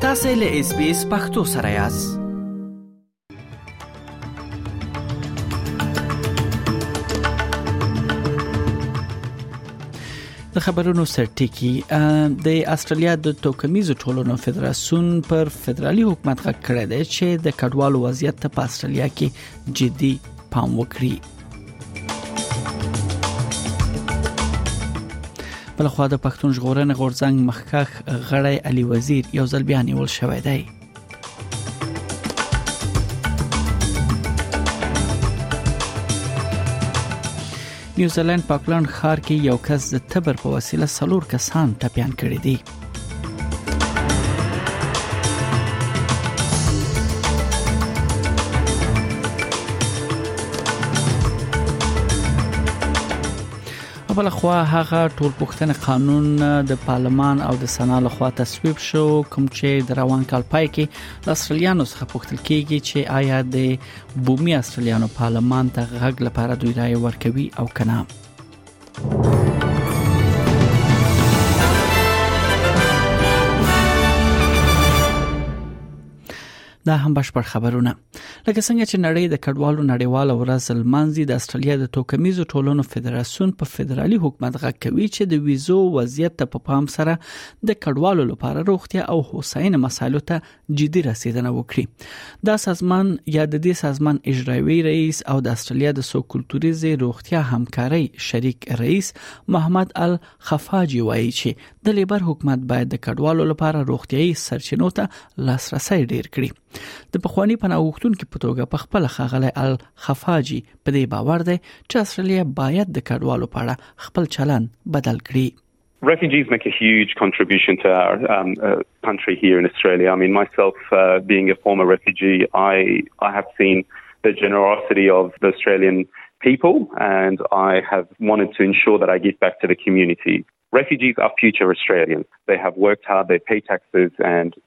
تاسو له اس بي اس پختو سره یاست د خبرونو سرټکی د استرالیا د توکمیزو ټولنو فدراسیون پر فدرالي حکومت غږ کړی دی چې د کډوالو وضعیت په استرالیا کې جدي پام وکړي بل خو د پښتون ژغورنې غورځنګ مخکښ غړی علي وزیر یو ځل بیا نیول شوی دی نیوزیلند په پلان ښار کې یو کس د تبر په وسیله څلور کسان ټپيان کړي دي بل خو هغه ټول پښتنه قانون د پارلمان او د سنا له خوا تصویب شو کوم چې د روان کال پای کې د استرالیانو څخه پوښتل کیږي چې آیا د بومي استرالیانو پارلمان ته غږ لپاره دوی رائے ورکوي او کنه دا هم بشپړ خبرونه لکه څنګه چې نړۍ د کډوالو نړیواله ورځ لمانځي د استرالیا د توکمیزو ټولنو فدراسیون په فدرالي حکومت غږ کوي چې د ویزو وضعیت ته په پام سره د کډوالو لپاره روغتیا او هوساینه مسایلو ته جدي رسیدنه وکړي دا سازمان یا د دې سازمان اجرایوي رئیس او د استرالیا د سو کلتوریزې روغتیا همکارۍ شریک رئیس محمد ال خفاجي وایي چې د لیبر حکومت باید د کډوالو لپاره روغتيایي سرچینو ته لاسرسي ډیر کړي د پخوانی پناهغښتونکو په توګه په خپل خغله ال خفاجي په دې باور دی چې استرالیا باید د کډوالو په اړه خپل چلند بدل کړي Refugees make a huge contribution to our um, uh, country here in Australia. I mean, myself, uh, being a former refugee, I, I have seen the generosity of the Australian people and I have wanted to ensure that I give back to the community. Refugees are future Australians. They have worked hard, they pay taxes, and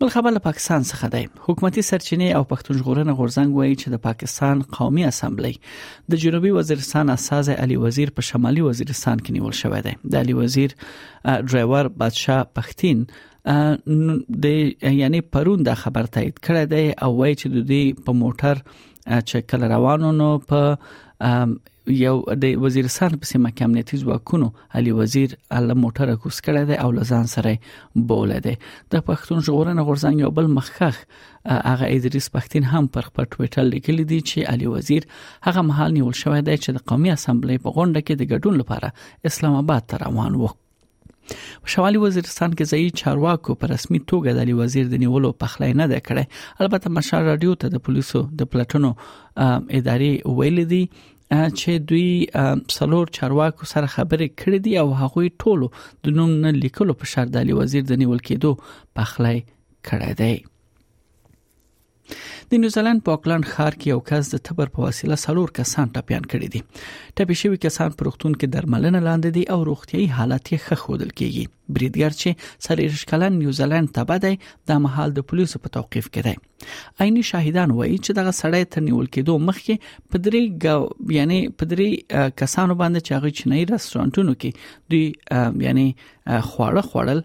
بل خبر له پاکستان څخه دی حکومتي سرچینې او پښتون ژغورنې غورځنګ وایي چې د پاکستان قومي اسمبلی د جنوبي وزیرستان اساس علي وزیر په شمالي وزیرستان کې نیول شوی دی د علي وزیر ډرایور بادشاه پښتین د یعنی پرون دا خبر تایید کړی دی او وایي چې د دې په موټر چې کله روانو نو په یو د وزیرستان په سیمه کې امنیتي ځواکونو علي وزیر ال موټر کوس کړی دی او لزان سره بوله دی د پښتون ژغورنې غورځنګ یو بل مخخخ هغه ادریس پښتین هم پر خپل ټوئیټر لیکلی دی چې علي وزیر هغه مهال نیول شوی دی چې د قومي اسمبلی په غونډه کې د ګډون لپاره اسلام آباد ته روان وو په شمالي وزیرستان کې ځایي چارواکو په رسمي توګه د علي وزیر د نیولو پخلای نه ده کړې البته مشال رادیو ته د پولیسو د پلټنو ادارې ویل دي چې دوی څلور چارواکو سره خبرې کړې دي او هغوی ټولو د نوم نه لیکلو په شرط د علي وزیر د نیول کېدو پخلای کړی دی د نیوزیلند په اکلند ښار کې یو کس د تبر په وسیله څلور کسان ټپيان کړي دي ټپي شوی کسان په روغتون کې درملنه لاندې دي او روغتيایي حالت یې ښه خودل کیږي بریدګر چې سریرش کلن نیوزیلند تبع دی د محل د پولیسو په توقيف کې دی عیني شاهدان وایي چې دغه سړی تر نیول کېدو مخکې په درې یعنی په درې کسانو باندې چې هغه چینایي رستورانتونو کې دوی یعنی خواړه خوړل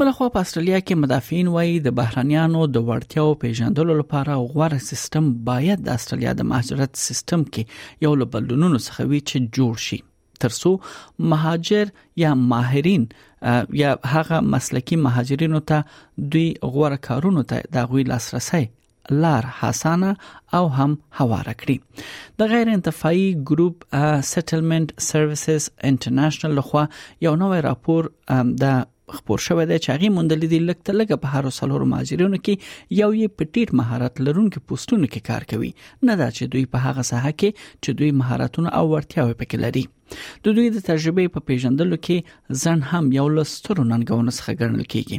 بلخوا په استرالیا کې مدافعین وایي د بهرنیانو د وړتیاو پیژندلو لپاره غوړه سیستم باید د استرالیا د مهاجرت سیستم کې یو له بدلونونو څخه وي چې جوړ شي ترڅو مهاجر یا ماهرین یا هغه مسلکی مهاجرینو ته دوی غوړه کارونو ته د غوي لاسرسي لار حسانه او هم هواره کړي د غیر انتفاعي ګروپ سټلمنت سرویسز انټرنیشنل لخوا یو نوې راپور د خبر شوې ده چې هغه موندل دي لکه تلګه په هر څلور ماجرونو کې یو یې په ټیټ مهارت لرونکو پوسټونو کې کار کوي نه دا چې دوی په هغه ساحه کې چې دوی مهارتونه او ورتیاوې پکې لري د دوی د تجربې په پیژندلو کې ځن هم یو لستر ننګونو څخه ګڼل کیږي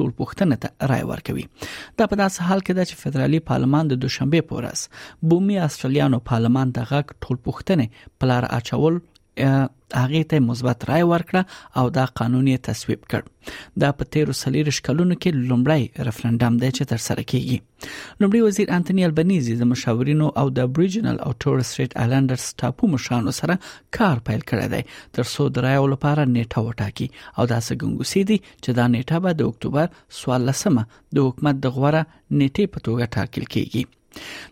ټول پښتنه ته رائے ورکوي دا په داس حال کې ده چې فدرالي پارلمان د دوشنبه په ورځ بومي استرالیانو پارلمان د غږ ټول پښتنه پلار اچول هغه ته مثبت رائے ورکړه او دا قانوني تصویب کړ دا په 13 سلیریش کلونو کې لومړی ریفرندم دی چې تر سره کیږي لومړي وزیر انټونی البنيزي د مشاورینو او د ابریجنل او تورس سټریټ آیلندرز ټاپو مشرانو سره کار پیل کړی دی تر څو د رایو لپاره نیټه وټاکي او دا څه ګنګوسې دي چې دا نیټه به د اکتوبر 14مه د حکومت د غوړه نیټه په توګه ټاکل کیږي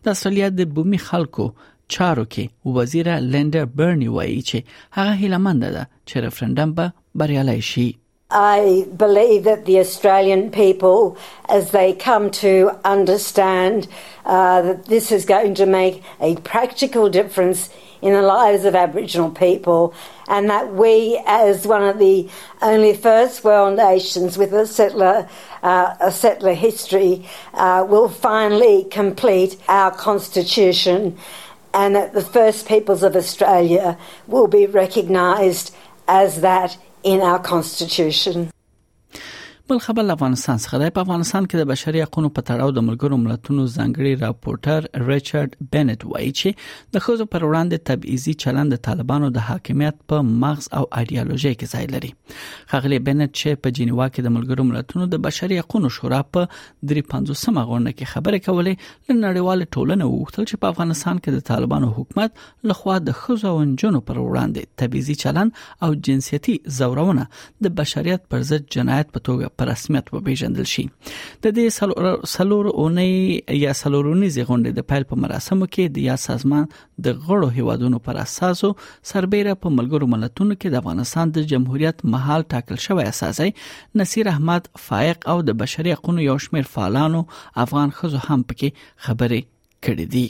د استرالیا د بومي خلکو چارو کې وزیر لندر برنی وایي چې هغه هیله مند ده چې ریفرندم به بریالی شي I believe that the Australian people, as they come to understand uh, that this is going to make a practical difference in the lives of Aboriginal people, and that we, as one of the only first world nations with a settler, uh, a settler history, uh, will finally complete our constitution and that the first peoples of Australia will be recognised as that in our constitution. بل خبر له افغانستان څخه دی په افغانستان کې د بشري حقوقو په تړاو د ملګرو ملتونو ځانګړي راپورټر ریچارډ بنت وایي چې د خوځو پر وړاندې تبعیضي چلند د طالبانو د حاکمیت په مغز او ایدئولوژي کې ځای لري خغلی بنت چې په جنیوا کې د ملګرو ملتونو د بشري حقوقو شورا په 350مه غونډه کې خبرې کولې له نړیوال ټولنې وغوښتل چې په افغانستان کې د طالبانو حکومت لخوا د خزو او انجونو پر وړاندې تبعیضي چلن او جنسيتي زورونه د بشریت پر ضد جنایت په توګه پر رسمیت وبېژندل شي د دې سلور اونۍ یا سلورونی زغونډې د پیل په مراسمو کې د یا سازمان د غړو هیوادونو پر اساسو سربېره په ملګرو ملتونو کې د افغانستان د جمهوریت محل ټاکل شوی اساسي نصیر احمد فائق او د بشري حقوقو یو شمېر فعالانو افغان خزو هم پکې خبرې کړې دي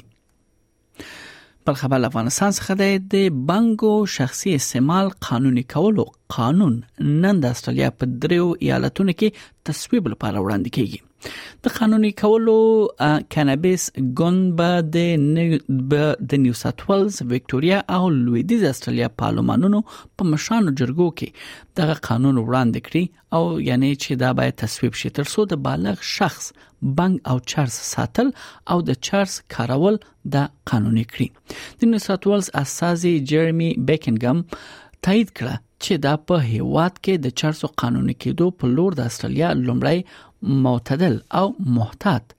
بل خبر له افغانستان څخه دی د بانګو شخصي استعمال قانوني کولو قانون نن د استرالیا په دریو ایالتونو کې تصویب لپاره وړاندې کیږي د قانوني کولو کانابیس ګوند به د د نیو ساوث ویلز وکټوريا او لویدیز استرالیا پارلمانونو په مشانو جرګو کې دغه قانون وړاندې کړي او یعنی چې دا باید تصویب شي ترڅو د بالغ شخص بنګ او چرس ساتل او د چرس کارول د قانوني کړي د نساتوالز اساسي جيرمي بیکنګم تایید کړه چې دا په هیواد کې د چرسو قانوني کېدو په لور د استرالیا لومړی معتدل او محتاط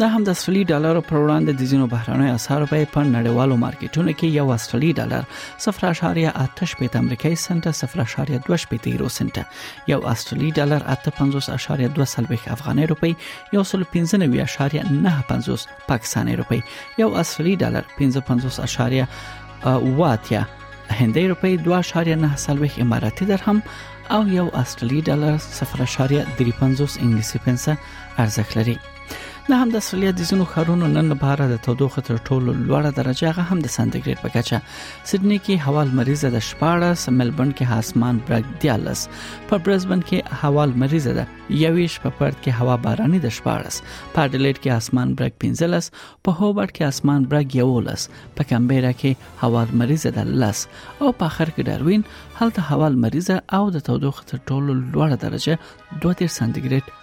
دا هم د استرالی ډالر پر وړاندې د ځینو بهرنیو اسعارو بیې په نړیوالو مارکیټونو کې یو استرالی ډالر 0.8 امریکایي سنت 0.2 یورو سنت یو استرالی ډالر 850.2 افغاني روپی یو سل 15.95 پاکستاني روپی یو استرالی ډالر 55.8 واتیا هندۍ روپی 2.9 اماراتي درهم او یو استرالی ډالر 0.35 انګلیسي پنسه ارزښت لري نه هم د استرالیا د زونو خارونو نن لپاره د تودوخه تر ټولو لوړه درجه هغه هم د سانتیګریډ په کچه سیدنی کې هوا مریضه د 14 ملبورن کې اسمان برګ دیالس په برزبن کې هوا مریضه ده یویش په پرت کې هوا باراني د 14 په اډلیډ کې اسمان برګ 15 په هوبرټ کې اسمان برګ 11 په کمبيرا کې هوا مریضه ده لس او په اخر کې داروین هلته هوا مریضه او د تودوخه تر ټولو لوړه درجه 2 سانتیګریډ